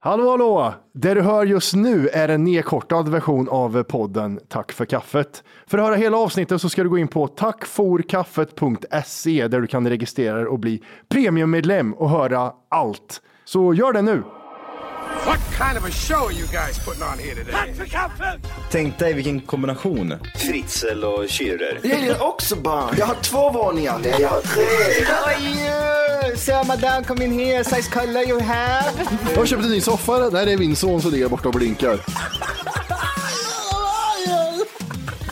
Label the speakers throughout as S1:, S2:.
S1: Hallå, hallå! Det du hör just nu är en nedkortad version av podden Tack för kaffet. För att höra hela avsnittet så ska du gå in på tackforkaffet.se där du kan registrera dig och bli premiummedlem och höra allt. Så gör det nu!
S2: What kind of a show are you guys putting on here today?
S3: Tänk dig vilken kombination. Fritzl och Schürrer.
S4: Jag gillar också barn. Jag har två våningar. Nej, jag har tre.
S5: So madame, come in here. Size color you have.
S1: Jag har köpt en ny soffa. Där är min son som ligger borta och blinkar.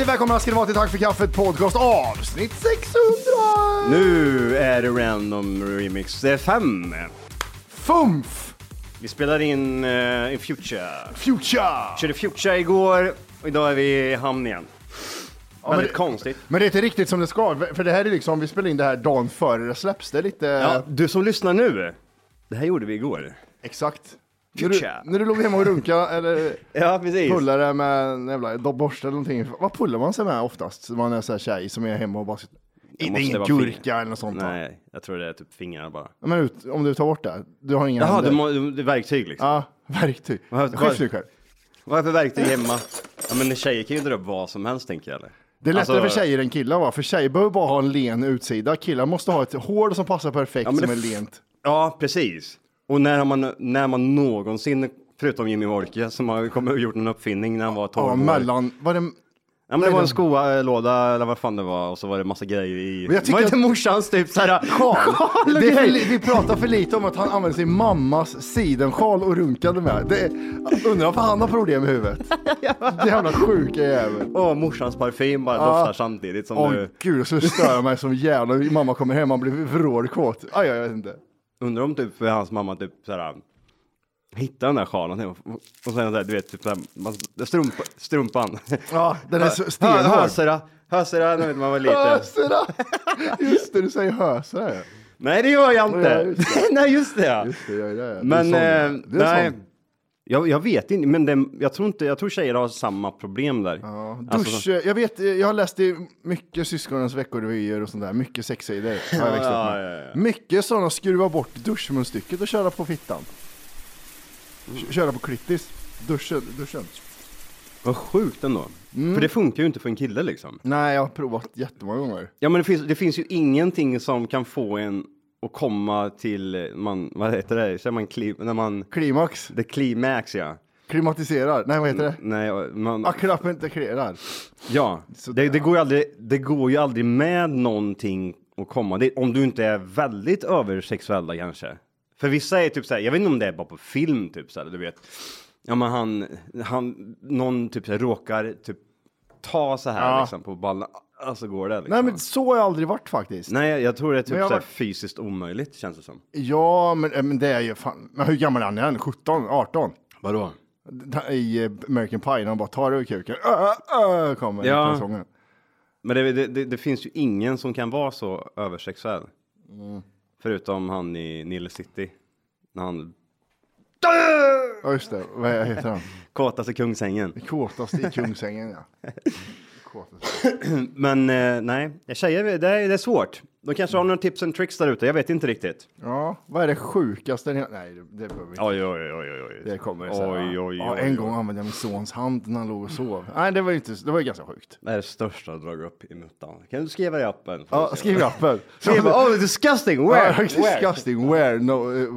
S1: Hjärtligt välkomna ska ni vara till Tack för kaffet podcast avsnitt 600!
S6: Nu är det Random Remix 5.
S1: Fumf!
S6: Vi spelar in uh, i Future.
S1: Future!
S6: Körde Future igår och idag är vi i hamn igen.
S1: men
S6: Väldigt
S1: det-
S6: konstigt.
S1: Men det är inte riktigt som det ska, för det här är liksom, vi spelar in det här dagen före det släpps. Det är lite...
S6: Ja, du som lyssnar nu. Det här gjorde vi igår.
S1: Exakt. När du, när du låg hemma och runka eller
S6: Ja, precis.
S1: pullade med en jävla borste eller någonting. Vad pullar man sig med oftast? när Man är så här tjej som är hemma och bara sitter. Det ingen gurka eller något sånt va?
S6: Nej, jag tror det är typ fingrarna bara.
S1: Men ut, om du tar bort det, du har inga
S6: Jaha,
S1: händer.
S6: må, du- det är verktyg liksom.
S1: Ja, verktyg.
S6: Vad-
S1: Skiftnyckel.
S6: Vad är för verktyg hemma? Ja, men tjejer kan ju dra upp vad som helst tänker jag eller?
S1: Det är lättare
S6: Alltså-
S1: för tjejer än killar va? För tjejer behöver bara ha en len utsida. Killar måste ha ett hår som passar perfekt
S6: Ja,
S1: som
S6: det
S1: är lent.
S6: Ja, precis. Och när har man, när man någonsin, förutom Jimmy Wolke som har kommit och gjort en uppfinning när han var 12
S1: Ja,
S6: år.
S1: mellan, var det,
S6: Ja men det var en skolåda eller vad fan det var och så var det massa grejer i.
S1: Men jag tycker
S6: var
S1: att-
S6: inte morsans typ såhär
S1: Sjal.
S6: och
S1: Det är li- vi pratar för lite om att han använder sin mammas sidensjal och runkade med. Det är, undrar om han har problem med huvudet. Det jävla sjuka jävel.
S6: Och morsans parfym bara doftar samtidigt som
S1: Åh
S6: du.
S1: gud, så stör jag mig som jävla mamma kommer hem, man blir vrålkåt. Aj, jag vet inte.
S6: Undrar om typ hans mamma typ såhär hittar den där sjalen och sen där, du vet typ såhär, man- strumpa, strumpan.
S1: Ja, den är så stenhård.
S6: Hösera, hösera när man var liten.
S1: Hösera! Just det, du säger hösera. ja.
S6: Nej det gör jag
S1: Ja,
S6: inte.
S1: just det.
S6: Nej just det ja.
S1: Just det, jag är det. Du är
S6: Men
S1: sån,
S6: eh,
S1: ja. Du är
S6: nej.
S1: sån.
S6: Jag, jag vet inte, men det, jag tror inte, jag tror tjejer har samma problem där.
S1: Ja,
S6: Alltså,
S1: Dusch, jag vet, jag har läst i mycket syskonens veckorevyer och sånt där, mycket sexsidor har jag växt upp
S6: Ja,
S1: med.
S6: ja, ja.
S1: Mycket sådana skruva bort duschmunstycket och köra på fittan. Köra på klittis. Duschen, duschen.
S6: Vad sjukt ändå.
S1: Mm.
S6: För det funkar ju inte för en kille liksom.
S1: Nej, jag har provat jättemånga gånger.
S6: Ja men det finns, det finns ju ingenting som kan få en att komma till, man, vad heter det, säger man kli, när man,
S1: Klimax.
S6: the climax ja.
S1: Klimatiserar. Nej, vad heter det?
S6: Nej, man,
S1: Akrapintegrerar.
S6: ja.
S1: Sådär.
S6: Det, det, går ju aldrig, det går ju aldrig med någonting att komma. Det, om du inte är väldigt översexuella kanske. För vissa är typ såhär, jag vet inte om det är bara på film typ såhär, du vet. Ja men han, han, någon typ såhär råkar typ ta så här
S1: Ja.
S6: liksom på ballen. Alltså går det liksom.
S1: Nej, men så har jag aldrig varit faktiskt.
S6: Nej, jag tror det är typ så här
S1: var-
S6: fysiskt omöjligt känns det som.
S1: Ja, men, eh, men det är ju fan. Men hur gammal är han? Är han 17, 18?
S6: Vadå?
S1: I eh, American Pie när han bara tar ur kuken. Ö, ö, kommer
S6: Ja.
S1: sången.
S6: Men det, det, det, finns ju ingen som kan vara så översexuell.
S1: Mm.
S6: Förutom han i Nile City. När han
S1: Ja just det, vad heter han?
S6: kåtas i Kungsängen.
S1: Kåtast i Kungsängen ja.
S6: Men eh, nej, tjejer, det är, det är svårt. De kanske har några tips and tricks där ute, jag vet inte riktigt.
S1: Ja, vad är det sjukaste? ni- Nej, det, det behöver vi inte.
S6: Oj, oj, oj, oj, oj.
S1: Det kommer så här,
S6: Oj, oj,
S1: ja,
S6: oj,
S1: En
S6: oj.
S1: gång använde jag min sons hand när han låg och sov. Nej, det var ju inte, det var ju ganska sjukt.
S6: Det är det största jag dragit upp i muttan. Kan du skriva det i appen?
S1: Ja, skriv i appen.
S6: Skriv, oh disgusting, where?
S1: Ja, disgusting, where? No, eh,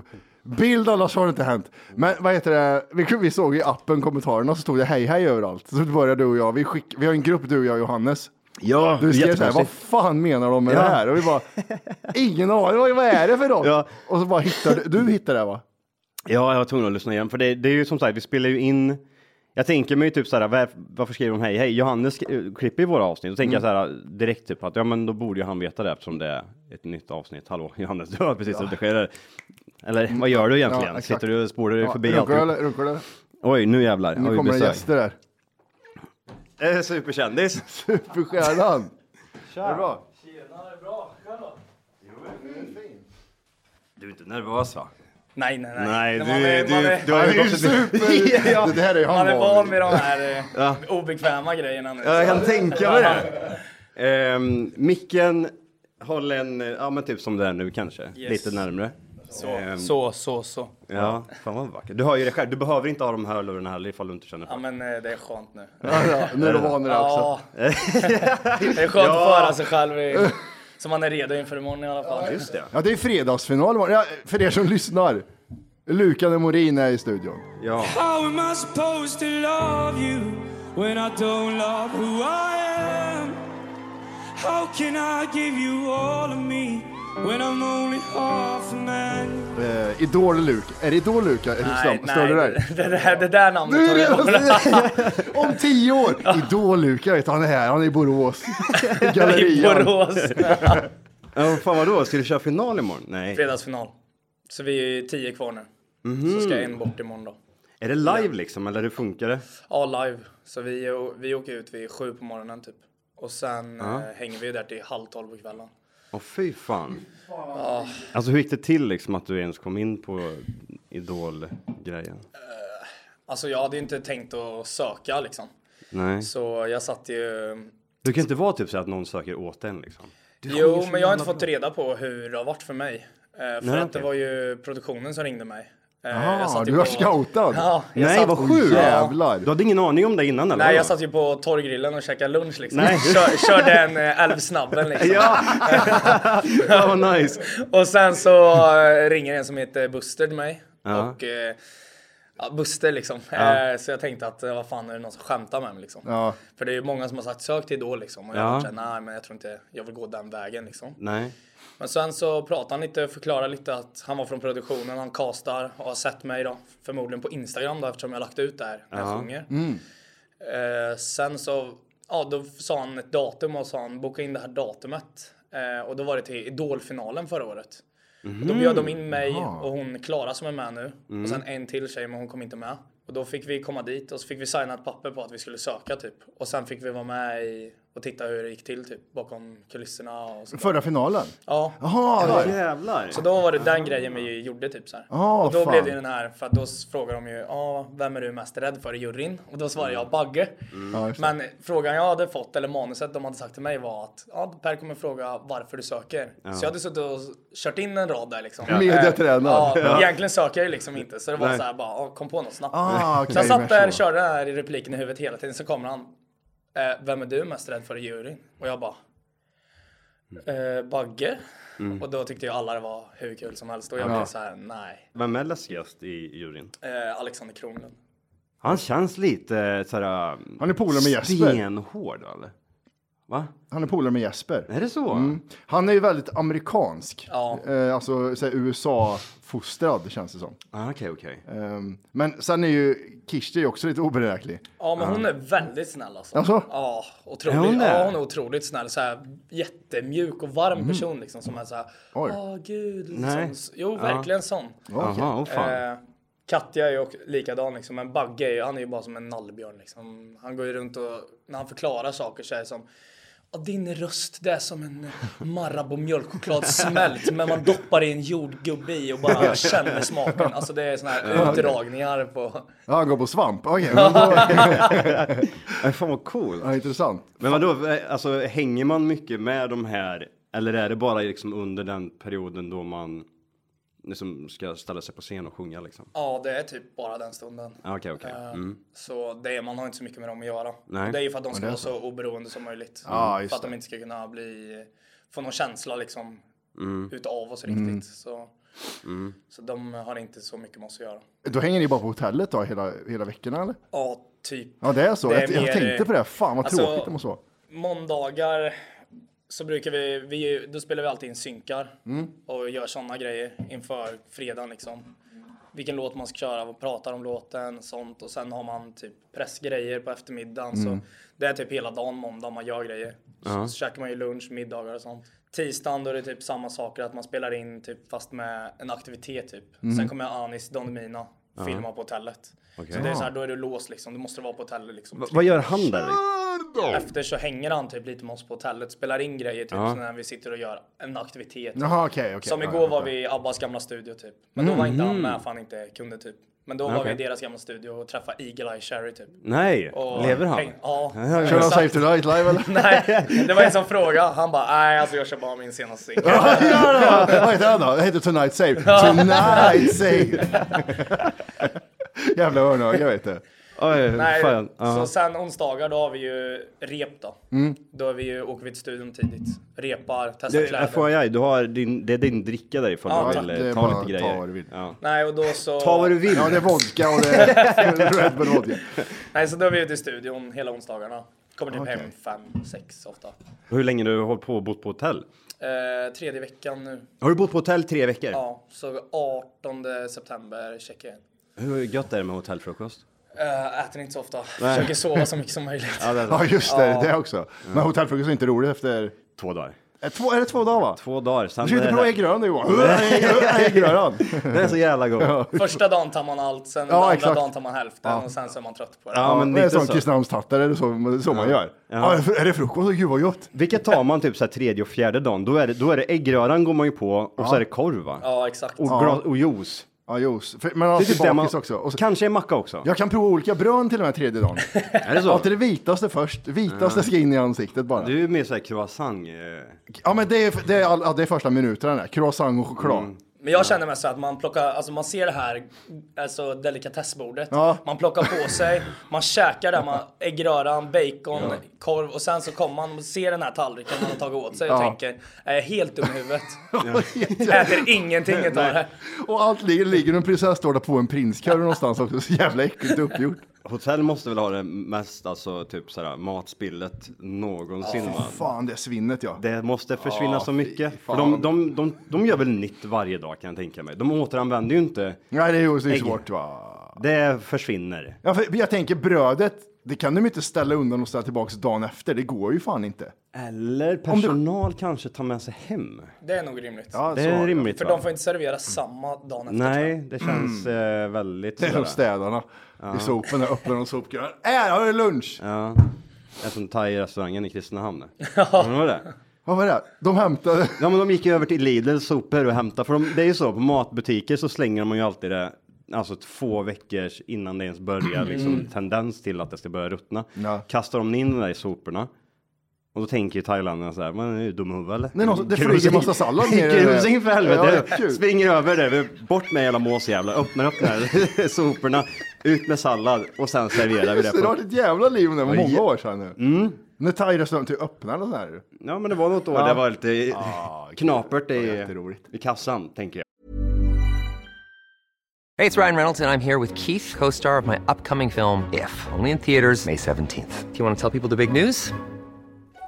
S1: bild annars har det inte hänt. Men vad heter det, vi, vi såg i appen kommentarerna så stod det hej hej överallt. Så började du och jag, vi, skick, vi har en grupp du och jag Johannes.
S6: Ja,
S1: Du skrev så här, vad fan menar de med
S6: Ja.
S1: det här? Och vi bara, ingen aning, vad, är det för något?
S6: Ja.
S1: Och så bara hittade du, hittade det va?
S6: Ja, jag var tvungen att lyssna igen, för det, det är ju som sagt, vi spelar ju in jag tänker mig typ såhär, var, varför skriver de hej hej? Johannes klipper i våra avsnitt, då tänker jag såhär direkt typ att ja men då borde ju han veta det eftersom det är ett nytt avsnitt. Hallå Johannes, du har precis redigerat. Eller vad gör du egentligen?
S1: Ja.
S6: Sitter du och spolar dig
S1: Ja,
S6: förbi
S1: runkar,
S6: allt?
S1: du, runkar du?
S6: Oj, nu jävlar.
S1: Nu
S6: Oj,
S1: kommer det gäster där.
S6: Eh, superkändis.
S1: Superstjärnan. Är det bra?
S6: Du är inte nervös va?
S7: Nej, nej, nej.
S6: Nej,
S7: Man
S6: du,
S7: är-
S6: du,
S7: man är-
S6: du har ju
S1: är
S6: gått
S1: super...
S7: Ja.
S1: Det här är ju han
S7: Man är van vid de här eh, obekväma grejerna nu.
S6: Ja, jag kan tänka mig det. Um, micken håller en, ja men typ som det är nu kanske,
S7: Yes.
S6: lite närmre.
S7: Så,
S6: Ehm,
S7: så, så, så.
S6: Ja, fan vad vackert. Du hör ju det själv, du behöver inte ha de här hörlurarna heller ifall du inte känner för
S7: Ja, men eh, det är skönt nu.
S1: Ja, ja, nu är du van vid det också.
S7: Ja. det är skönt att få höra sig själv i, så man är redo inför imorgon i alla fall.
S6: Just det.
S1: Ja, det är fredagsfinal imorgon. Ja, för er som lyssnar. Lukan och Morin är i studion.
S6: Ja.
S8: How am I supposed to love you when I don't love who I am? How can I give you all of me when I'm only half a man?
S1: Eh, Idol Luka. Är det Idol Luka?
S7: Nej,
S1: Står det där?
S7: det, det, där, det där namnet
S1: Nu
S7: har
S1: är
S7: jag
S1: det, om tio år! Idol Luka, vet du, han är här, han är i Borås.
S7: i
S1: Gallerian.
S7: Borås.
S6: Ja, fan vadå, ska du köra final imorgon? Nej.
S7: Fredagsfinal. Så vi är ju tio kvar nu. Så ska en bort imorgon då.
S6: Är det live liksom, eller hur funkar det?
S7: Ja, live. Så vi, vi åker ut vid sju på morgonen typ. Och sen
S6: Ja.
S7: eh, hänger vi där till halv tolv på kvällen.
S6: Åh fy fan.
S7: Ja.
S6: Alltså hur gick det till liksom att du ens kom in på Idol-grejen?
S7: Alltså jag hade ju inte tänkt att söka liksom.
S6: Nej.
S7: Så jag satt ju...
S6: Du kan inte vara typ så att någon söker åt en liksom?
S7: Jo, men jag har inte fått reda på hur det har varit för mig. Eh, för
S6: Nej,
S7: att det var ju produktionen som ringde mig.
S1: Ah, du var
S7: på-
S1: scoutad?
S7: Ja,
S6: Nej,
S7: satt-
S6: vad sjukt!
S1: Jävlar.
S6: Du hade ingen aning om det innan eller?
S7: Nej, jag satt ju på torggrillen och käkade lunch liksom.
S6: Nej.
S7: Kör, körde en eh, älvsnabben liksom.
S6: Ja! ja, vad nice!
S7: Och sen så eh, ringer en som heter Buster till mig.
S6: Ja.
S7: Och eh, ja, Buster liksom.
S6: Ja.
S7: Eh, så jag tänkte att eh, vad fan är det någon som skämtar med mig liksom.
S1: Ja.
S7: För det är ju många som har sagt sök till Idol liksom. Och jag
S6: Ja.
S7: såhär, nej men jag tror inte jag vill gå den vägen liksom.
S6: Nej.
S7: Men sen så pratade han lite, förklarade lite att han var från produktionen, han castar och har sett mig då. Förmodligen på Instagram då eftersom jag har lagt ut det här när jag
S6: Ja.
S7: sjunger.
S1: Mm.
S7: Eh, sen så, ja då sa han ett datum och sa han boka in det här datumet. Eh, och då var det till Idolfinalen förra året. Och då bjöd de in mig
S1: Jaha.
S7: och hon Klara som är med nu.
S6: Mm.
S7: Och sen en till tjej men hon kom inte med. Och då fick vi komma dit och så fick vi signa ett papper på att vi skulle söka typ. Och sen fick vi vara med i och titta hur det gick till typ bakom kulisserna och så.
S1: Förra finalen?
S7: Ja.
S1: Jaha,
S6: Ja, jävlar!
S7: Så då var det den grejen vi gjorde typ så här.
S1: Ah,
S7: och då
S1: fan.
S7: blev det den här, för då frågade de ju, ja, vem är du mest rädd för i juryn? Och då svarade jag Bagge.
S1: Ja, just det.
S7: Men frågan jag hade fått, eller manuset de hade sagt till mig var att, ja, Per kommer fråga varför du söker. Så jag hade suttit och kört in en rad där liksom. Ja,
S1: Ja.
S7: egentligen söker jag ju liksom inte. Så det var
S6: Nej.
S7: så här bara, ja, kom på något snabbt.
S1: Ah, okej,
S7: så jag satt där,
S1: så.
S7: körde den här i repliken i huvudet hela tiden, så kommer han. Eh, vem är du mest rädd för i juryn? Och jag bara, eh, Bagge. Och då tyckte ju alla det var hur kul som helst. Och jag
S1: Ja.
S7: blev så här, nej.
S6: Vem är läskigast i juryn?
S7: Eh, Alexander Kronlund.
S6: Han känns lite såhär...
S1: Han är polare med Jesper.
S6: Stenhård eller? Va?
S1: Han är polare med Jesper.
S6: Är det så?
S1: Mm. Han är ju väldigt amerikansk.
S7: Ja.
S1: Eh, alltså USA-fostrad känns det som.
S6: Ah, Okej, okej.
S1: Ehm, men sen är ju Kirsti också lite oberäknelig.
S7: Ja, men hon är väldigt snäll alltså.
S1: Alltså?
S7: Ja, otroligt.
S6: Är hon det?
S7: ja, hon är otroligt snäll. Så här, jättemjuk och varm person liksom. Som är så här,
S1: Oj.
S7: åh gud.
S6: Nej.
S7: Liksom. Jo, verkligen sån.
S6: Jaha, åh fan.
S7: Eh, Katja är ju också likadan liksom, men Bagge är ju, han är ju bara som en nallbjörn liksom. Han går ju runt och, när han förklarar saker så är det som "Ja, din röst det är som en Marabou mjölkchoklad smält men man doppar i en jordgubbe i och bara känner smaken. Alltså det är såna här utdragningar på...
S1: Ja, han går på svamp. Okej, men då...
S6: Fan vad cool.
S1: ja, intressant.
S6: Men vadå, eh, alltså hänger man mycket med de här? Eller är det bara liksom under den perioden då man liksom ska ställa sig på scen och sjunga liksom?
S7: Ja, det är typ bara den stunden.
S6: Ah, Okej, okej.
S7: Eh,
S6: Mm.
S7: Så det, man har inte så mycket med dem att göra.
S6: Nej.
S7: Det är ju för att de ska vara
S1: så.
S7: oberoende som möjligt.
S1: Ja,
S7: för
S1: just
S7: att de inte ska kunna bli, få någon känsla liksom
S6: Mm.
S7: utav oss
S1: Mm.
S7: riktigt. Så, så de har inte så mycket med oss att göra.
S1: Då hänger ni bara på hotellet då hela, hela veckorna eller?
S7: Ja, typ.
S1: Ja, det är så.
S7: Det är
S1: jag, jag
S7: mer-
S1: tänkte på det. Fan vad
S7: Alltså,
S1: tråkigt det måste vara.
S7: Måndagar så brukar vi, vi, då spelar vi alltid in synkar
S1: Mm.
S7: och gör sådana grejer inför fredagen liksom. Vilken låt man ska köra, vad pratar om låten, sånt och sen har man typ pressgrejer på eftermiddagen
S1: Mm.
S7: så det är typ hela dagen måndag man gör grejer.
S6: Ja.
S7: Så, så käkar man ju lunch, middagar och sånt. Tisdagen då är det typ samma saker att man spelar in typ fast med en aktivitet typ.
S1: Mm.
S7: Sen kommer Anis Don Demina
S6: Ja.
S7: filma på hotellet.
S6: Okej.
S7: Så det är så här, då är du låst liksom. Du måste vara på hotellet liksom.
S6: Va- vad gör han där?
S7: Efter så hänger han typ lite med oss på hotellet, spelar in grejer typ
S6: Ja.
S7: så när vi sitter och gör en aktivitet.
S1: Jaha, okej, okej.
S7: Som igår var vi i Abbas gamla studio typ. Men då var inte han
S6: Mhm.
S7: med för han inte kunde typ. Men då var
S6: Okej.
S7: vi i deras gamla studio och träffade Eagle Eye Cherry typ.
S6: Nej,
S7: Och
S6: lever han?
S7: häng- Ja.
S1: Kör han. Save Tonight live eller?
S7: Nej, det var en som frågade. Han bara, nej alltså jag kör bara min senaste singel.
S1: Ja, ja, ja. Vad heter han då? Det heter Tonight Save. Tonight Save. Jävla örnöga vet du.
S6: Oj,
S7: Nej,
S6: fan.
S7: så
S6: Ja.
S7: sen onsdagar då har vi ju rep då.
S1: Mm.
S7: Då är vi ju, åker vi till studion tidigt. Repar, testar
S6: Det,
S7: kläder.
S6: FYI, du har din, det är din dricka där ifall
S7: Ja,
S6: du vill
S1: Det är
S6: eh, ta
S1: bara
S6: lite
S1: ta
S6: grejer.
S1: vad du vill.
S6: Ja.
S7: Nej, och då så...
S6: Ta vad du vill.
S1: Ja, det är vodka och det är Red Bull vodka.
S7: Nej, så då är vi ute i studion hela onsdagarna. Kommer typ
S1: Okej.
S7: hem fem, sex ofta.
S6: Hur länge du har hållit på och bott på hotell?
S7: Eh, tredje veckan nu.
S6: Har du bott på hotell tre veckor?
S7: Ja, så 18 september checkar jag in.
S6: Hur gött är det med hotellfrukost?
S7: Eh, äter inte så ofta.
S6: Nej.
S7: Försöker sova så mycket som möjligt.
S6: Ja, det
S1: Ja, just det.
S7: Ja.
S1: Det också. Men hotellfrukost är inte roligt efter...
S6: Två dagar.
S1: Är, två, är det två dagar va?
S6: Två dagar. Sen
S1: Du ska inte prova
S6: det-
S1: äggröran du Johan. Äggröran.
S6: Den är så jävla god.
S7: Första dagen tar man allt, sen
S1: Ja,
S7: andra
S1: exakt.
S7: dagen tar man hälften
S1: Ja.
S7: och sen så är man trött på det.
S6: Ja, men
S1: det är
S6: lite
S1: sån
S6: så.
S1: Kristinehamnstrattar, är det så, så man gör?
S6: Ja.
S1: Ja. är det frukost? Gud vad gott.
S6: Vilket tar man typ så här tredje och fjärde dagen? Då är det, då är det äggröran går man ju på och så är det korv va?
S7: Ja, exakt.
S6: Och, och juice.
S1: Ja, juice. För- Men
S6: Det är
S1: alltid
S6: typ det man,
S1: bakis också. Och så,
S6: Kanske en macka också.
S1: jag kan prova olika brön till och med tredje dagen.
S6: Är det så?
S1: Alltid det vitaste först. Vitaste ska in i ansiktet bara.
S6: Du är mer såhär croissant. eh.
S1: Ja, men det är, det är, all, ja, det är första minuterna där. Croissant och choklad.
S7: Men jag känner mest så att man plockar, alltså man ser det här, alltså delikatessbordet.
S1: Ja.
S7: Man plockar på sig, man käkar där, man äggröran, bacon, korv och sen så kommer man och ser den här tallriken man har tagit åt sig och
S1: Ja.
S7: tänker, är jag helt dum i huvudet? Äter ingenting utav det.
S1: Och allt ligger, ligger en prinsesstårta på en prinskorv någonstans också. Så jävla äckligt uppgjort.
S6: Hotell måste väl ha det mest, alltså typ såhär matspillet någonsin va?
S1: Fan, det svinnet ja.
S6: Det måste försvinna
S1: Ja,
S6: så
S1: fy
S6: mycket. För
S1: fan.
S6: de, de, de, de gör väl nytt varje dag kan jag tänka mig. De återanvänder ju inte.
S1: Nej, det är ju det är
S6: Ägg.
S1: svårt va.
S6: Det försvinner.
S1: Ja, för jag tänker brödet, det kan de inte ställa undan och ställa tillbaka dagen efter. Det går ju fan inte.
S6: Eller personal kanske tar med sig hem.
S7: Det är nog rimligt.
S1: Ja,
S6: Det
S1: så.
S6: är rimligt
S7: För
S6: va?
S7: de får inte servera samma dagen efter. tror jag.
S6: Nej, det känns eh, väldigt
S1: Det är som
S6: sådär.
S1: städarna. I sopen där öppnar de sopgran. Äh, har du lunch?
S6: Ja. Är som thai-restaurangen i Kristinehamn. Ja. Var det?
S1: Vad var det? De hämtade...
S6: Ja men de gick över till Lidl sopor och hämtade, för de, det är ju så på matbutiker så slänger man ju alltid det Alltså två veckor innan det ens börjar liksom tendens till att det ska börja ruttna.
S1: Ja.
S6: Kastar de in det där i soporna. Och då tänker ju thailändarna så här, man är ju dum i huvudet eller?
S1: Nej, någon- det flyger
S6: in-
S1: massa sallad ner i det där.
S6: Grus in för
S1: Ja,
S6: helvete!
S1: det är kul.
S6: Springer över det, bort med hela måsjävlar, öppnar här soporna, ut med sallad och sen serverar vi det.
S1: Det har varit ett jävla liv nu, många år sedan nu.
S6: Mm.
S1: När thai-restaurangen typ öppnade och sådär.
S6: Ja men det var något år
S1: Ja.
S6: det var lite
S1: Ah,
S6: knapert
S1: det
S6: i, i kassan, tänker jag.
S9: Hey, it's Ryan Reynolds, and I'm here with Keith, co star of my upcoming film, If, only in theaters, May 17th. Do you want to tell people the big news?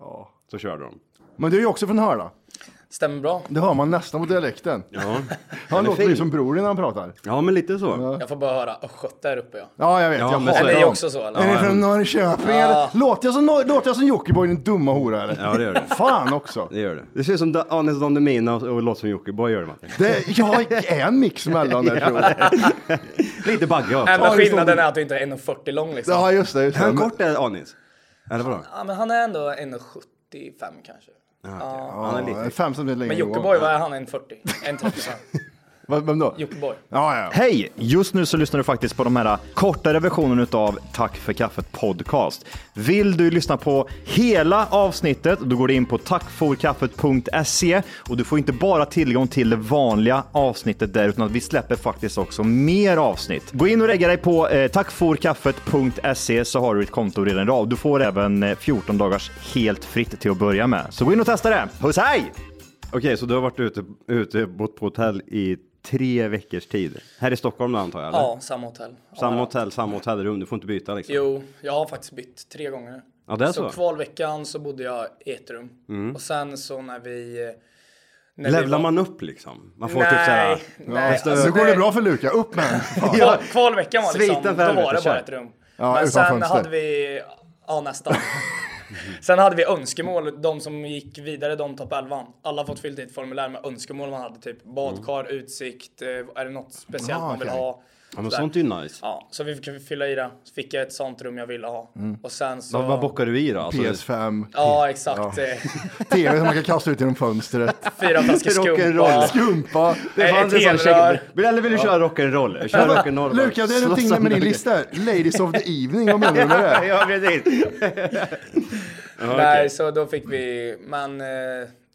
S6: Ja. Så körde de.
S1: Men du är ju också från Hörla.
S7: Stämmer bra.
S1: Det hör man nästan på dialekten.
S6: Ja.
S1: Han låter ju som bror när han pratar.
S6: Ja, men lite så.
S7: Jag får bara höra östgöte här uppe ja.
S1: Ja, jag vet.
S6: Ja,
S1: jag
S6: men så
S7: Är också så eller?
S1: Är ni från Norrköping
S7: Ja.
S1: eller? Låter jag som, låter jag som Jockiboi, din dumma hora eller?
S6: Ja, det gör det.
S1: Fan också.
S6: Det gör det. Det ser ut som Anis Don Demina och låter som Jockiboi gör det Martin.
S1: Det, jag är en mix mellan där tror jag.
S6: Lite bagge också.
S7: Enda
S1: Ja,
S7: skillnaden är att du inte är 1,40 lång liksom.
S1: Ja, just det. Just det.
S6: Hur kort är Anis? Eller vadå?
S7: Ja, men han är ändå 1,75 kanske.
S6: Han är lite.
S1: Fem centimeter längre
S7: Men
S1: än
S7: Jockiboi, vad är han? 1,40? 1,35?
S1: Vem då?
S7: Jockiboi.
S1: Ja, ja.
S10: Hej! Just nu så lyssnar du faktiskt på de här kortare versionen av Tack för kaffet podcast. Vill du lyssna på hela avsnittet, då går du in på tackforkaffet.se och du får inte bara tillgång till det vanliga avsnittet där, utan att vi släpper faktiskt också mer avsnitt. Gå in och regga dig på eh, tackforkaffet.se så har du ett konto redan idag. Du får även eh, 14 dagars helt fritt till att börja med. Så gå in och testa det. Puss hej!
S6: Okej, så du har varit ute, ute bott på hotell i tre veckors tid? Här i Stockholm då antar jag? Eller?
S7: Ja, samma hotell.
S6: Samma
S7: Ja.
S6: hotell, samma hotellrum, du får inte byta liksom?
S7: Jo, jag har faktiskt bytt tre gånger.
S6: Ja, det är så?
S7: kvalveckan så bodde jag i ett rum.
S6: Mm.
S7: Och sen så när vi... När vi
S6: Levlar
S7: var-
S6: man upp liksom? Man får
S7: nej,
S6: typ såhär...
S7: nej,
S6: Fast,
S7: alltså
S1: Nu går det bra för Luka. Upp med.
S7: Kval, kvalveckan var liksom,
S6: Sviten
S7: då var det bara ett rum.
S1: Ja,
S7: Men sen
S1: fönster.
S7: hade vi, ja nästan. sen hade vi önskemål, de som gick vidare, de topp 11. Alla fått fyllt i ett formulär med önskemål man hade, typ badkar, utsikt, eh, är det något speciellt
S1: Ah,
S7: man vill ha?
S6: Ja men sånt är ju nice.
S7: Ja, så vi fick fylla i det. Så fick jag ett sånt rum jag ville ha.
S1: Mm.
S7: Och sen så...
S6: Vad, vad bockar du i då? Alltså,
S1: PS5.
S7: Ja, exakt.
S1: Ja. TV som man kan kasta ut genom fönstret.
S7: Fyra flaskor
S6: Rock'n'roll.
S7: skumpa.
S1: Skumpa.
S6: det är fan
S7: ett
S6: det är sån
S7: helrör.
S6: check. Eller vill du köra rock'n'roll? Kör rock'n'roll. bara.
S1: Luka, det är någonting med
S6: sönder
S1: din lista. Ladies of the evening, vad menar du med det?
S6: Ja precis.
S7: Nej, så då fick vi, men eh,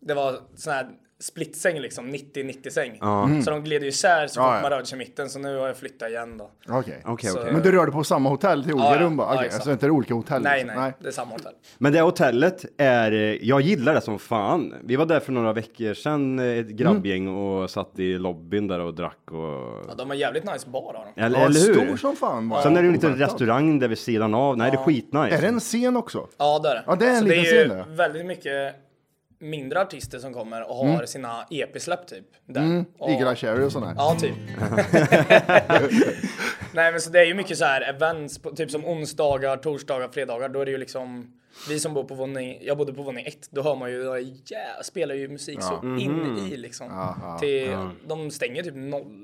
S7: det var sån här splitsäng liksom, 90-90 säng.
S6: Ja.
S7: Så de gled ju isär så fort man rörde sig i mitten, så nu har jag flyttat igen då.
S1: Okej.
S6: Okej,
S7: Så-.
S1: Men du rörde på samma hotell till olika
S7: Ja, ja.
S1: rum bara?
S7: Ja,
S1: Okej,
S7: exakt.
S1: alltså inte det är olika hotell?
S7: Nej,
S1: liksom.
S7: nej, det är samma hotell.
S6: Men det hotellet är, eh, jag gillar det som fan. Vi var där för några veckor sedan, eh, ett grabbgäng och satt i lobbyn där och drack och...
S7: Ja, de har jävligt nice bar har de.
S6: Eller,
S1: Ja,
S6: eller hur?
S1: stor som fan var
S6: Sen är det ju en liten restaurang där vid sidan av. Nej, det är skitnice.
S1: Är det en scen också?
S7: Ja, det är det.
S1: Ja, det är en
S7: så
S1: liten
S7: det är
S1: scen
S7: ju
S1: där.
S7: väldigt mycket mindre artister som kommer och har sina EP-släpp typ. Där.
S1: Mm.
S7: Och-
S1: Eagle Cherry och sådär.
S7: Ja, typ. Nej, men så det är ju mycket så här events, på, typ som onsdagar, torsdagar, fredagar. Då är det ju liksom vi som bor på våning, jag bodde på våning ett, då hör man ju, yeah, spelar ju musik så
S1: Ja.
S7: in i liksom.
S1: Ja, ja,
S7: till,
S6: ja.
S7: De stänger typ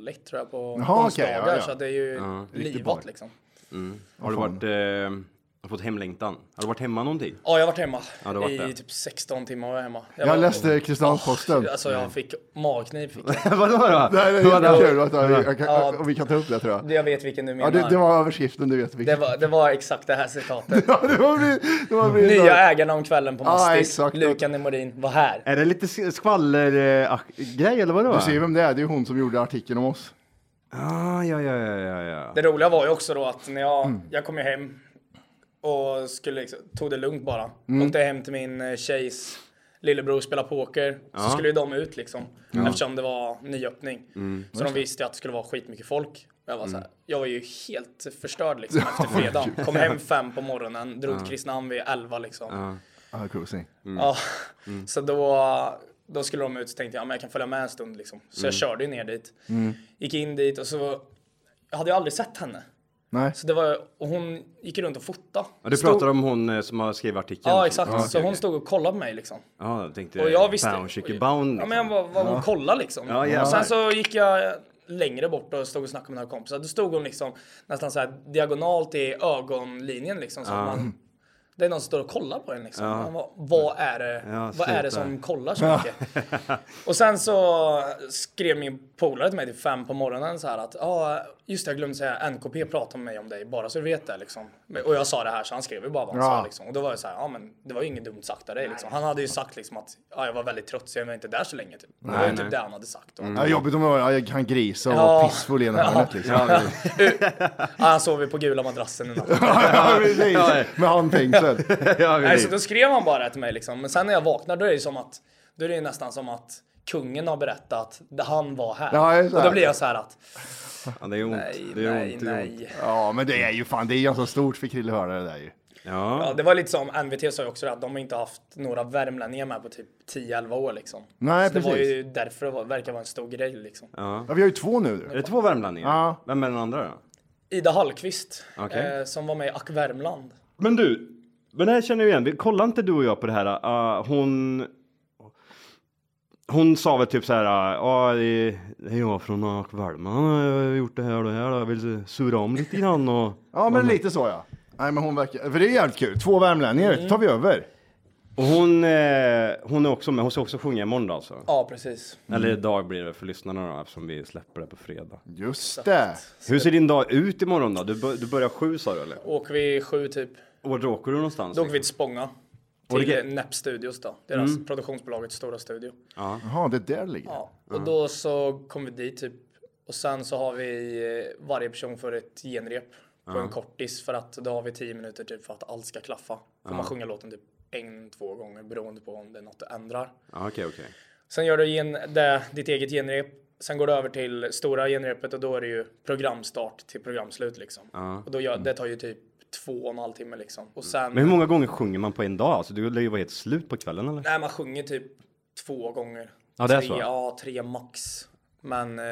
S7: 01 tror jag på
S1: Jaha,
S7: onsdagar,
S1: ja, ja.
S7: så att det är ju
S6: Ja,
S7: livat liksom.
S6: Mm. Har du varit, eh, har fått hemlängtan? Har du varit hemma någonting?
S7: Ja, jag har varit hemma
S6: Ja, varit
S7: i
S6: där.
S7: typ 16 timmar var jag hemma.
S1: Jag
S7: var-
S1: läste Kristianstad-Posten.
S7: Alltså jag fick magknip. Fick jag.
S6: Vadå då?
S1: Det är jättekul. Vänta, vi- jag kan-
S7: Ja.
S1: och Vi kan ta upp det tror jag.
S7: Jag vet vilken du
S1: Ja,
S7: menar.
S1: det, det var överskriften, du vet
S7: det,
S1: vilken.
S7: var, det var exakt det här citatet.
S1: Ja, det var bli- det var bli-
S7: Nya ägarna om kvällen på
S1: Ja,
S7: Mastis.
S1: exakt.
S7: Lukan Nemorin var här.
S6: Är det lite skvaller-grej eller vadå?
S1: Du ser vem det är, det är hon som gjorde artikeln om oss.
S6: Ah, ja, ja, ja, ja, ja.
S7: Det roliga var ju också då att när jag,
S1: Mm.
S7: jag kom ju hem och skulle liksom, tog det lugnt bara.
S1: Mm.
S7: Åkte hem till min eh, tjejs lillebror och spela poker. Så skulle ju de ut liksom. Eftersom det var nyöppning.
S1: Mm.
S7: Så de visste ju att det skulle vara skitmycket folk. Jag var, så här, jag var ju helt förstörd liksom efter fredagen. Kom hem fem på morgonen, drog till Kristinehamn vid elva liksom.
S6: Ja.
S1: Ja, cruising.
S7: Ja, så då, då skulle de ut så tänkte jag, ja, men jag kan följa med en stund liksom. Så jag körde ju ner dit. Gick in dit och så, jag hade ju aldrig sett henne.
S1: Nej.
S7: Så det var, och hon gick runt och fotade.
S6: Ja, du
S7: Stod-
S6: pratar om hon eh, som har skrivit artikeln?
S7: Ja, exakt.
S6: Ja,
S7: så
S6: okej,
S7: hon stod och kollade på mig liksom.
S6: Ja, jag tänkte
S7: Och jag visste...
S6: Bound, chicky bound.
S7: Ja, men jag var, var hon kollade liksom.
S6: Ja,
S7: och sen så gick jag längre bort och stod och snackade med några kompisar. Då stod hon liksom nästan så här diagonalt i ögonlinjen liksom. Så att man, Det är någon som står och kollar på en liksom.
S6: Ja.
S7: Bara, vad är det,
S6: Ja,
S7: vad är det som kollar så
S6: Ja.
S7: mycket? Och sen så skrev min polare till mig till fem på morgonen så här att ja, just det, jag glömde säga NKP pratade med mig om dig bara så du vet det liksom. Och jag sa det här så han skrev ju bara vad han
S1: Ja.
S7: sa liksom. Och då var jag så här, ja men det var ju inget dumt sagt av dig liksom. Han hade ju sagt liksom att ja, jag var väldigt trött så jag var inte där så länge typ. Det var
S1: Nej,
S7: ju typ
S1: nej.
S7: det han hade sagt. Och,
S1: Ja, jobbigt om jag, jag kan grisa och
S7: Ja.
S1: vara pissfull i ena
S7: Ja.
S1: hörnet liksom.
S7: Ja, Ja, han sov ju på gula madrassen i natt.
S1: Ja, precis. Med handfängslet.
S7: Nej, så då skrev han bara till mig liksom. Men sen när jag vaknar då är det som att, då är det nästan som att kungen har berättat att han var här.
S1: Ja, det
S7: och då blir jag så här att,
S6: Ja, det är ont.
S7: nej,
S6: det är
S7: nej,
S6: ont, är ont.
S7: nej.
S1: Ja, men det är ju fan, det är ganska stort för Krille att höra det där ju.
S6: Ja.
S7: Ja, det var lite som NVT sa ju också att de har inte haft några värmlänningar med på typ 10-11 år liksom.
S1: Nej,
S7: så det var
S1: precis.
S7: ju därför det var, verkar vara en stor grej liksom.
S6: Ja.
S1: Ja, vi har ju två nu.
S6: Är det två värmlänningar?
S1: Ja.
S6: Vem är den andra då?
S7: Ida Hallqvist,
S6: Okej.
S7: eh, som var med i Ack Värmland.
S6: Men du, men det här känner jag igen. Vi- Kollar inte du och jag på det här? Uh, hon... Hon sa väl typ så här, ja det är jag från Värmland, jag har gjort det här och det här, jag vill surra om lite grann och...
S1: Ja, men lite så ja. Nej, men hon verkar, för det är jävligt kul. Två värmlänningar,
S7: Mm.
S1: tar vi över.
S6: Och hon, eh, hon är också med, hon ska också sjunga imorgon då alltså?
S7: Ja, precis.
S6: Eller idag blir det för lyssnarna då, eftersom vi släpper det på fredag.
S1: Just det.
S6: Hur ser din dag ut imorgon då? Du, du börjar sju sa du eller?
S7: Åker vi sju typ.
S6: Och vart åker du någonstans?
S7: Då åker vi till Spånga.
S6: Och det
S7: Till
S6: kan-
S7: NEP Studios då. Deras
S6: Mm.
S7: produktionsbolagets stora studio.
S6: Ja.
S1: Jaha, det är där det ligger.
S7: Ja, och då så kommer vi dit typ. Och sen så har vi eh, varje person för ett genrep på
S6: Ja.
S7: en kortis för att då har vi tio minuter typ för att allt ska klaffa. Får
S6: Ja.
S7: man sjunga låten typ en, två gånger beroende på om det är något du ändrar.
S6: Ja, Okej, okej.
S7: Sen gör du gen, det, ditt eget genrep. Sen går du över till stora genrepet och då är det ju programstart till programslut liksom.
S6: Ja.
S7: Och då gör, det tar ju typ två och en halv timme liksom. Och sen...
S6: Men hur många gånger sjunger man på en dag? Alltså du lär ju vara helt slut på kvällen eller?
S7: Nej, man sjunger typ två gånger.
S6: Ja, det är
S7: tre,
S6: så?
S7: Ja, tre max. Men eh,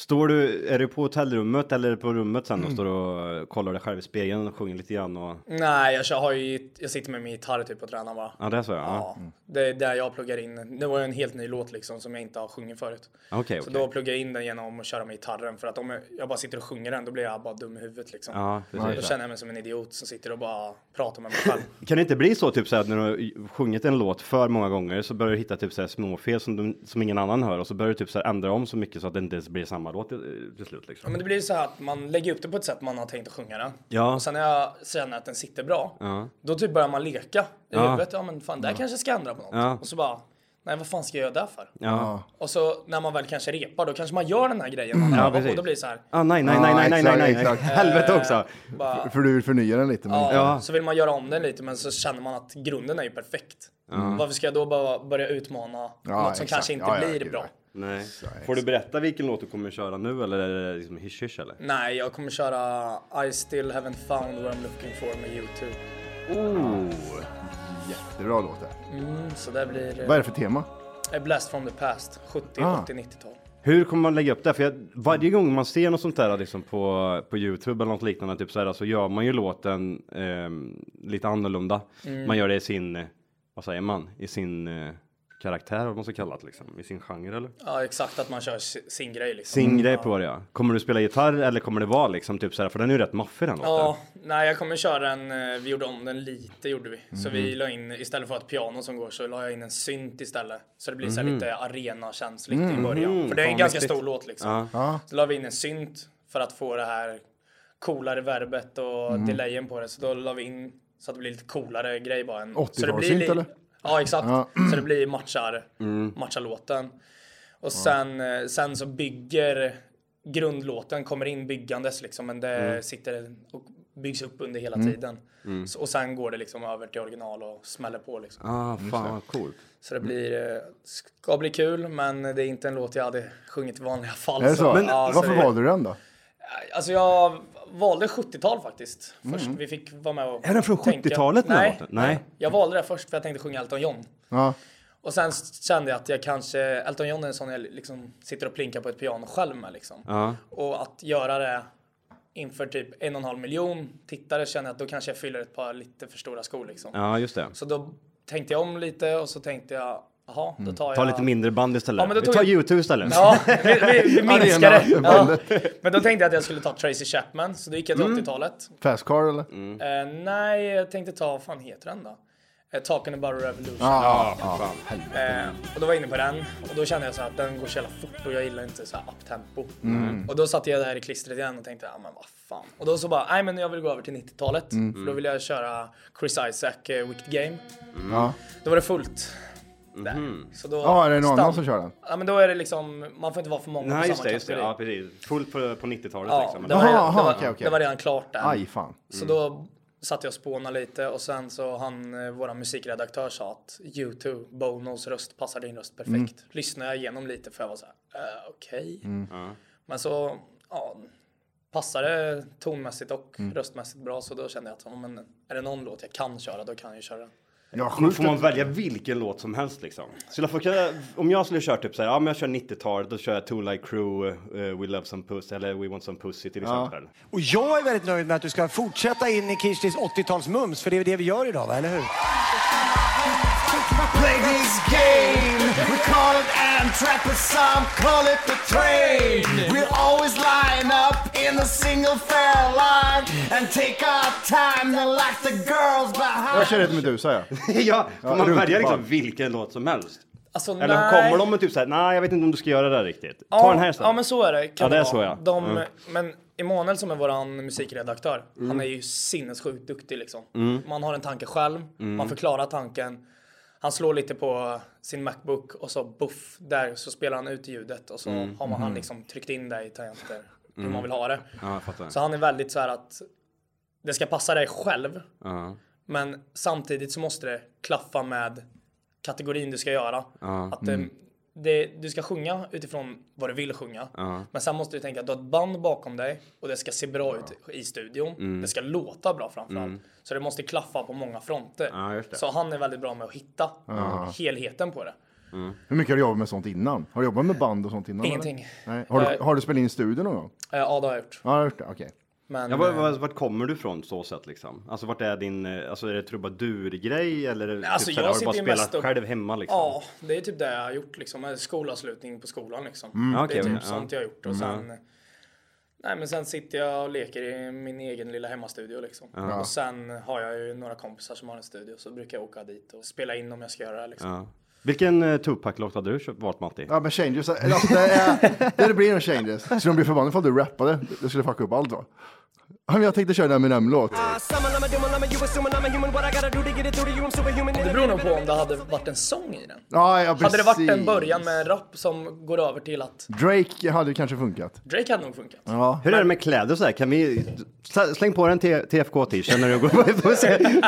S6: Står du, är du på hotellrummet eller på rummet sen och står och eh, kollar dig själv i spegeln och sjunger lite grann och...
S7: nej, jag, har ju, jag sitter med min gitarr typ och tränar bara.
S6: Ja, det är så ja.
S7: Ja,
S6: ja.
S7: det är där jag pluggar in. Det var ju en helt ny låt liksom som jag inte har sjungit förut.
S6: Okej,
S7: Så
S6: okej.
S7: då pluggar jag in den genom att köra med gitarren för att om jag- bara sitter och sjunger den då blir jag bara dum i huvudet liksom.
S6: Ja, precis.
S7: då känner jag mig som en idiot som sitter och bara pratar med mig själv.
S6: Kan det inte bli så typ så här, att när du har sjungit en låt för många gånger så börjar du hitta typ så här småfel som, du, som ingen annan hör och så börjar du typ så här ändra om så mycket så att det inte ens blir samma låt till, till slut
S7: Ja,
S6: liksom.
S7: men det blir ju så här att man lägger upp det på ett sätt man har tänkt att sjunga den.
S6: Ja.
S7: Och sen när jag känner att den sitter bra,
S6: Ja.
S7: då typ börjar man leka i
S6: Ja.
S7: huvudet. Ja men fan, där kanske jag ska ändra på något.
S6: Ja.
S7: Och så bara, nej vad fan ska jag göra där för?
S6: Ja.
S7: Och så när man väl kanske repar, då kanske man gör den här grejen man
S6: Ja,
S7: övar på.
S6: precis.
S7: Och då blir det så här.
S6: Ah, nej, nej, nej, nej, nej, nej, nej,
S1: exakt.
S6: Helvete också.
S7: Eh, bara,
S1: För du vill förnya den lite. Men...
S7: ja, så vill man göra om den lite, men så känner man att grunden är ju perfekt.
S6: Ja.
S7: Varför ska jag då bara börja utmana något som
S1: exakt.
S7: kanske inte
S1: Ja, ja,
S7: blir bra?
S6: Nej. Får du berätta vilken låt du kommer köra nu eller är det liksom hysch hysch eller?
S7: Nej, jag kommer köra I still haven't found what I'm looking for med YouTube.
S6: Oh.
S1: Jättebra låt det.
S7: Mm, så det blir... eh,
S1: Vad är det för tema?
S7: A Blast from the past, 70,
S6: Ah.
S7: 80, 90-tal.
S6: Hur kommer man lägga upp det? För jag, varje gång man ser något sånt där liksom på, på Youtube eller något liknande typ så, här, så gör man ju låten ehm, lite annorlunda.
S7: Mm.
S6: Man gör det i sin, eh, vad säger man, i sin eh, karaktär vad man ska kalla det liksom, i sin genre eller?
S7: Ja, exakt att man kör si- sin grej liksom.
S6: Sin grej på det ja. Kommer du spela gitarr eller kommer det vara liksom typ så här, för den är ju rätt maffig den låten.
S7: Ja, nej jag kommer köra en, eh, vi gjorde om den lite gjorde vi. Så
S6: Mhm.
S7: vi la in, istället för ett piano som går så la jag in en synt istället. Så det blir så här
S6: Mhm.
S7: lite arena-känsligt i
S6: Mhm.
S7: början. För det är en
S6: Fan,
S7: ganska
S6: mäktigt.
S7: stor låt liksom.
S6: Ja. Ja.
S7: Så la vi in en synt för att få det här coolare verbet och
S1: Mm.
S7: delayen på det. Så då la vi in så att det blir lite coolare grej bara. En,
S1: 80-talssynt,
S7: så det blir li-
S1: eller?
S7: Ja, exakt.
S1: Ja.
S7: Så det blir matchar,
S6: Mm.
S7: matchar låten. Och sen, eh, sen så bygger grundlåten, kommer in byggandes liksom, men det
S6: Mm.
S7: sitter och byggs upp under hela
S6: Mm.
S7: tiden.
S6: Mm.
S7: Så, och sen går det liksom över till original och smäller på liksom.
S6: Ah, fan vad coolt.
S7: Så det blir, eh, ska bli kul, men det är inte en låt jag hade sjungit i vanliga fall.
S1: Är det så?
S7: Men, ja,
S1: Varför
S7: så
S1: valde du den då?
S7: Alltså jag valde 70-tal faktiskt. Först
S1: Mm.
S7: vi fick vara med och
S6: Är den från
S7: tänka.
S6: 70-talet den här
S7: Nej,
S6: låten? Nej.
S7: Jag valde det först för jag tänkte sjunga Elton John.
S1: Ja.
S7: Och sen kände jag att jag kanske, Elton John är en sån jag liksom sitter och plinkar på ett piano själv med liksom.
S6: Ja.
S7: Och att göra det inför typ en och en halv miljon tittare känner jag att då kanske jag fyller ett par lite för stora skor liksom.
S6: Ja, just det.
S7: Så då tänkte jag om lite och så tänkte jag Jaha, då tar jag...
S6: Ta lite mindre band istället.
S7: Ja, men då
S6: vi
S7: tog
S6: tar
S7: jag-
S6: YouTube istället.
S7: Ja, vi, vi, vi minskar det. Ja. Men då tänkte jag att jag skulle ta Tracy Chapman, så då gick jag till
S1: Mm.
S7: 80-talet.
S1: Fast car eller?
S7: Eh, nej, jag tänkte ta, vad fan heter den då? Eh, Talking about a revolution.
S1: Ja, ja, ja.
S7: Eh, och då var jag inne på den och då kände jag så här att den går så jävla fort och jag gillar inte så här uptempo.
S1: Mm.
S7: Och då satt jag där i klistret igen och tänkte, ja men vad fan. Och då så bara, nej men jag vill gå över till 90-talet.
S1: Mm.
S7: För då vill jag köra Chris Isaac, eh, Wicked Game.
S1: Ja.
S7: Då var det fullt. Där.
S6: Mhm.
S7: Så då
S1: Ja, är det någon annan som kör den?
S7: Ja men då är det liksom, man får inte vara för många
S6: Nej
S7: på
S6: just
S7: samma
S6: det, just det. Ja precis. Fullt på, på 90-talet
S7: Ja,
S6: liksom.
S7: det var, redan,
S1: jaha,
S7: det, var,
S1: okej.
S7: det var redan klart där.
S1: Aj fan.
S7: Så då satt jag och spånade lite och sen så han, eh, våran musikredaktör sa att YouTube, Bonos röst passar din röst perfekt.
S1: Mm.
S7: Lyssnade jag igenom lite för jag var så här, eh, okej.
S1: Mm.
S7: Men så, ja, passade tonmässigt och
S1: Mm.
S7: röstmässigt bra så då kände jag att, ja, men är det någon låt jag kan köra då kan jag ju köra den.
S1: Ja, sjukt
S6: får man välja vilken låt som helst liksom? Skulle jag få, kunna- om jag skulle köra typ såhär, ja men jag kör 90-talet, då kör jag Two Like Crew, eh, We Love Some Pussy eller We Want Some Pussy till
S2: Ja.
S6: exempel.
S2: Och jag är väldigt nöjd med att du ska fortsätta in i Kirstis 80-talsmums, för det är det vi gör idag, va? eller hur?
S8: Play this game. We call it Amtrak, but some call it the train. We'll always line up in a single fare line and take our time and like the girls behind.
S1: Jag kör ett Medusa ja.
S6: ja, får
S1: Ja,
S6: man välja liksom vilken låt som helst?
S7: Alltså,
S6: Eller
S7: nej.
S6: kommer de med typ såhär, nej jag vet inte om du ska göra det där riktigt. Ta
S7: Ja,
S6: den här istället.
S7: ja men så är det. Kan
S6: Ja, det är så, ja.
S7: De,
S6: Mm.
S7: Men Emanuel som är våran musikredaktör,
S6: Mm.
S7: han är ju sinnessjukt duktig liksom.
S6: Mm.
S7: Man har en tanke själv,
S6: Mm.
S7: man förklarar tanken. Han slår lite på sin Macbook och så buff, där så spelar han ut ljudet och så
S6: Mm.
S7: har man han
S6: Mhm.
S7: liksom tryckt in det i tangenter hur
S6: Mm.
S7: man vill ha det.
S6: Ja.
S7: Så han är väldigt så här att det ska passa dig själv,
S6: Ja.
S7: men samtidigt så måste det klaffa med kategorin du ska göra.
S6: Ja.
S7: Att det,
S6: Mm.
S7: Det, du ska sjunga utifrån vad du vill sjunga.
S6: Ja.
S7: Men sen måste du tänka att du har ett band bakom dig och det ska se bra ut i studion.
S6: Mm.
S7: Det ska låta bra framförallt.
S6: Mm.
S7: Så det måste klaffa på många fronter.
S6: Det.
S7: Så han är väldigt bra med att hitta
S1: Ja.
S7: helheten på det.
S1: Hur mycket har du jobbat med sånt innan? Har du jobbat med band och sånt innan?
S7: Ingenting.
S1: Har, du,
S7: Eh,
S1: har du spelat in i studion någon gång?
S7: Eh, Ja, det har jag gjort.
S1: Ja, jag har gjort det. Okej.
S7: Men,
S6: ja, var,
S7: eh,
S6: var, vart kommer du ifrån så sett liksom? Alltså vart är din, eh, alltså är det trubadurgrej eller
S7: Alltså,
S6: typ, såhär,
S7: jag
S6: har du bara spelat
S7: och-
S6: själv hemma liksom?
S7: Ja, det är typ det jag har gjort liksom. Med skolavslutning på skolan liksom.
S6: Mm.
S7: Det är typ
S6: okej,
S7: sånt
S6: ja.
S7: jag har gjort. Och
S6: Mm.
S7: sen, nej, men sen sitter jag och leker i min egen lilla hemmastudio liksom.
S6: Ja.
S7: Och sen har jag ju några kompisar som har en studio så brukar jag åka dit och spela in om jag ska göra det liksom.
S6: Ja. Vilken uh, Tupac-låt hade du valt Matti?
S1: Ja, men changes. Alltså, det, är, det blir en changes. Så de blir förbannade ifall du rappade. Det skulle fucka upp allt va? Jag tänkte köra en Eminem-låt.
S7: Det beror nog på om det hade varit en sång i den.
S1: Ja, ja,
S7: Hade det varit en
S1: precis.
S7: början med en rap som går över till att
S1: Drake hade kanske funkat.
S7: Drake hade nog funkat.
S1: Ja.
S6: Hur är det med kläder och så här? Kan vi sl- släng på en TFK-t-shirt när du går på se.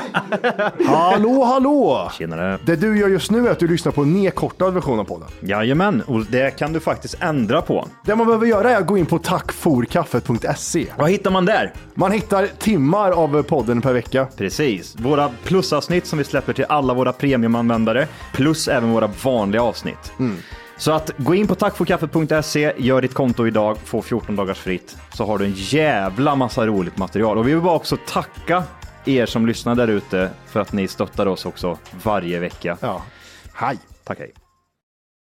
S1: Hallå, hallå!
S10: Tjenare.
S1: Det du gör just nu är att du lyssnar på en nedkortad version av podden.
S10: Jajamän, och det kan du faktiskt ändra på.
S1: Det man behöver göra är att gå in på tackforkaffet.se.
S10: Vad hittar man där?
S1: Man hittar timmar av podden per vecka.
S10: Precis. Våra plusavsnitt som vi släpper till alla våra premiumanvändare, plus även våra vanliga avsnitt. Så att gå in på tackforkaffet.se, gör ditt konto idag, få 14 dagars fritt, så har du en jävla massa roligt material. Och vi vill bara också tacka er som lyssnar där ute för att ni stöttar oss också varje vecka.
S1: Ja. Hej!
S10: Tack hej.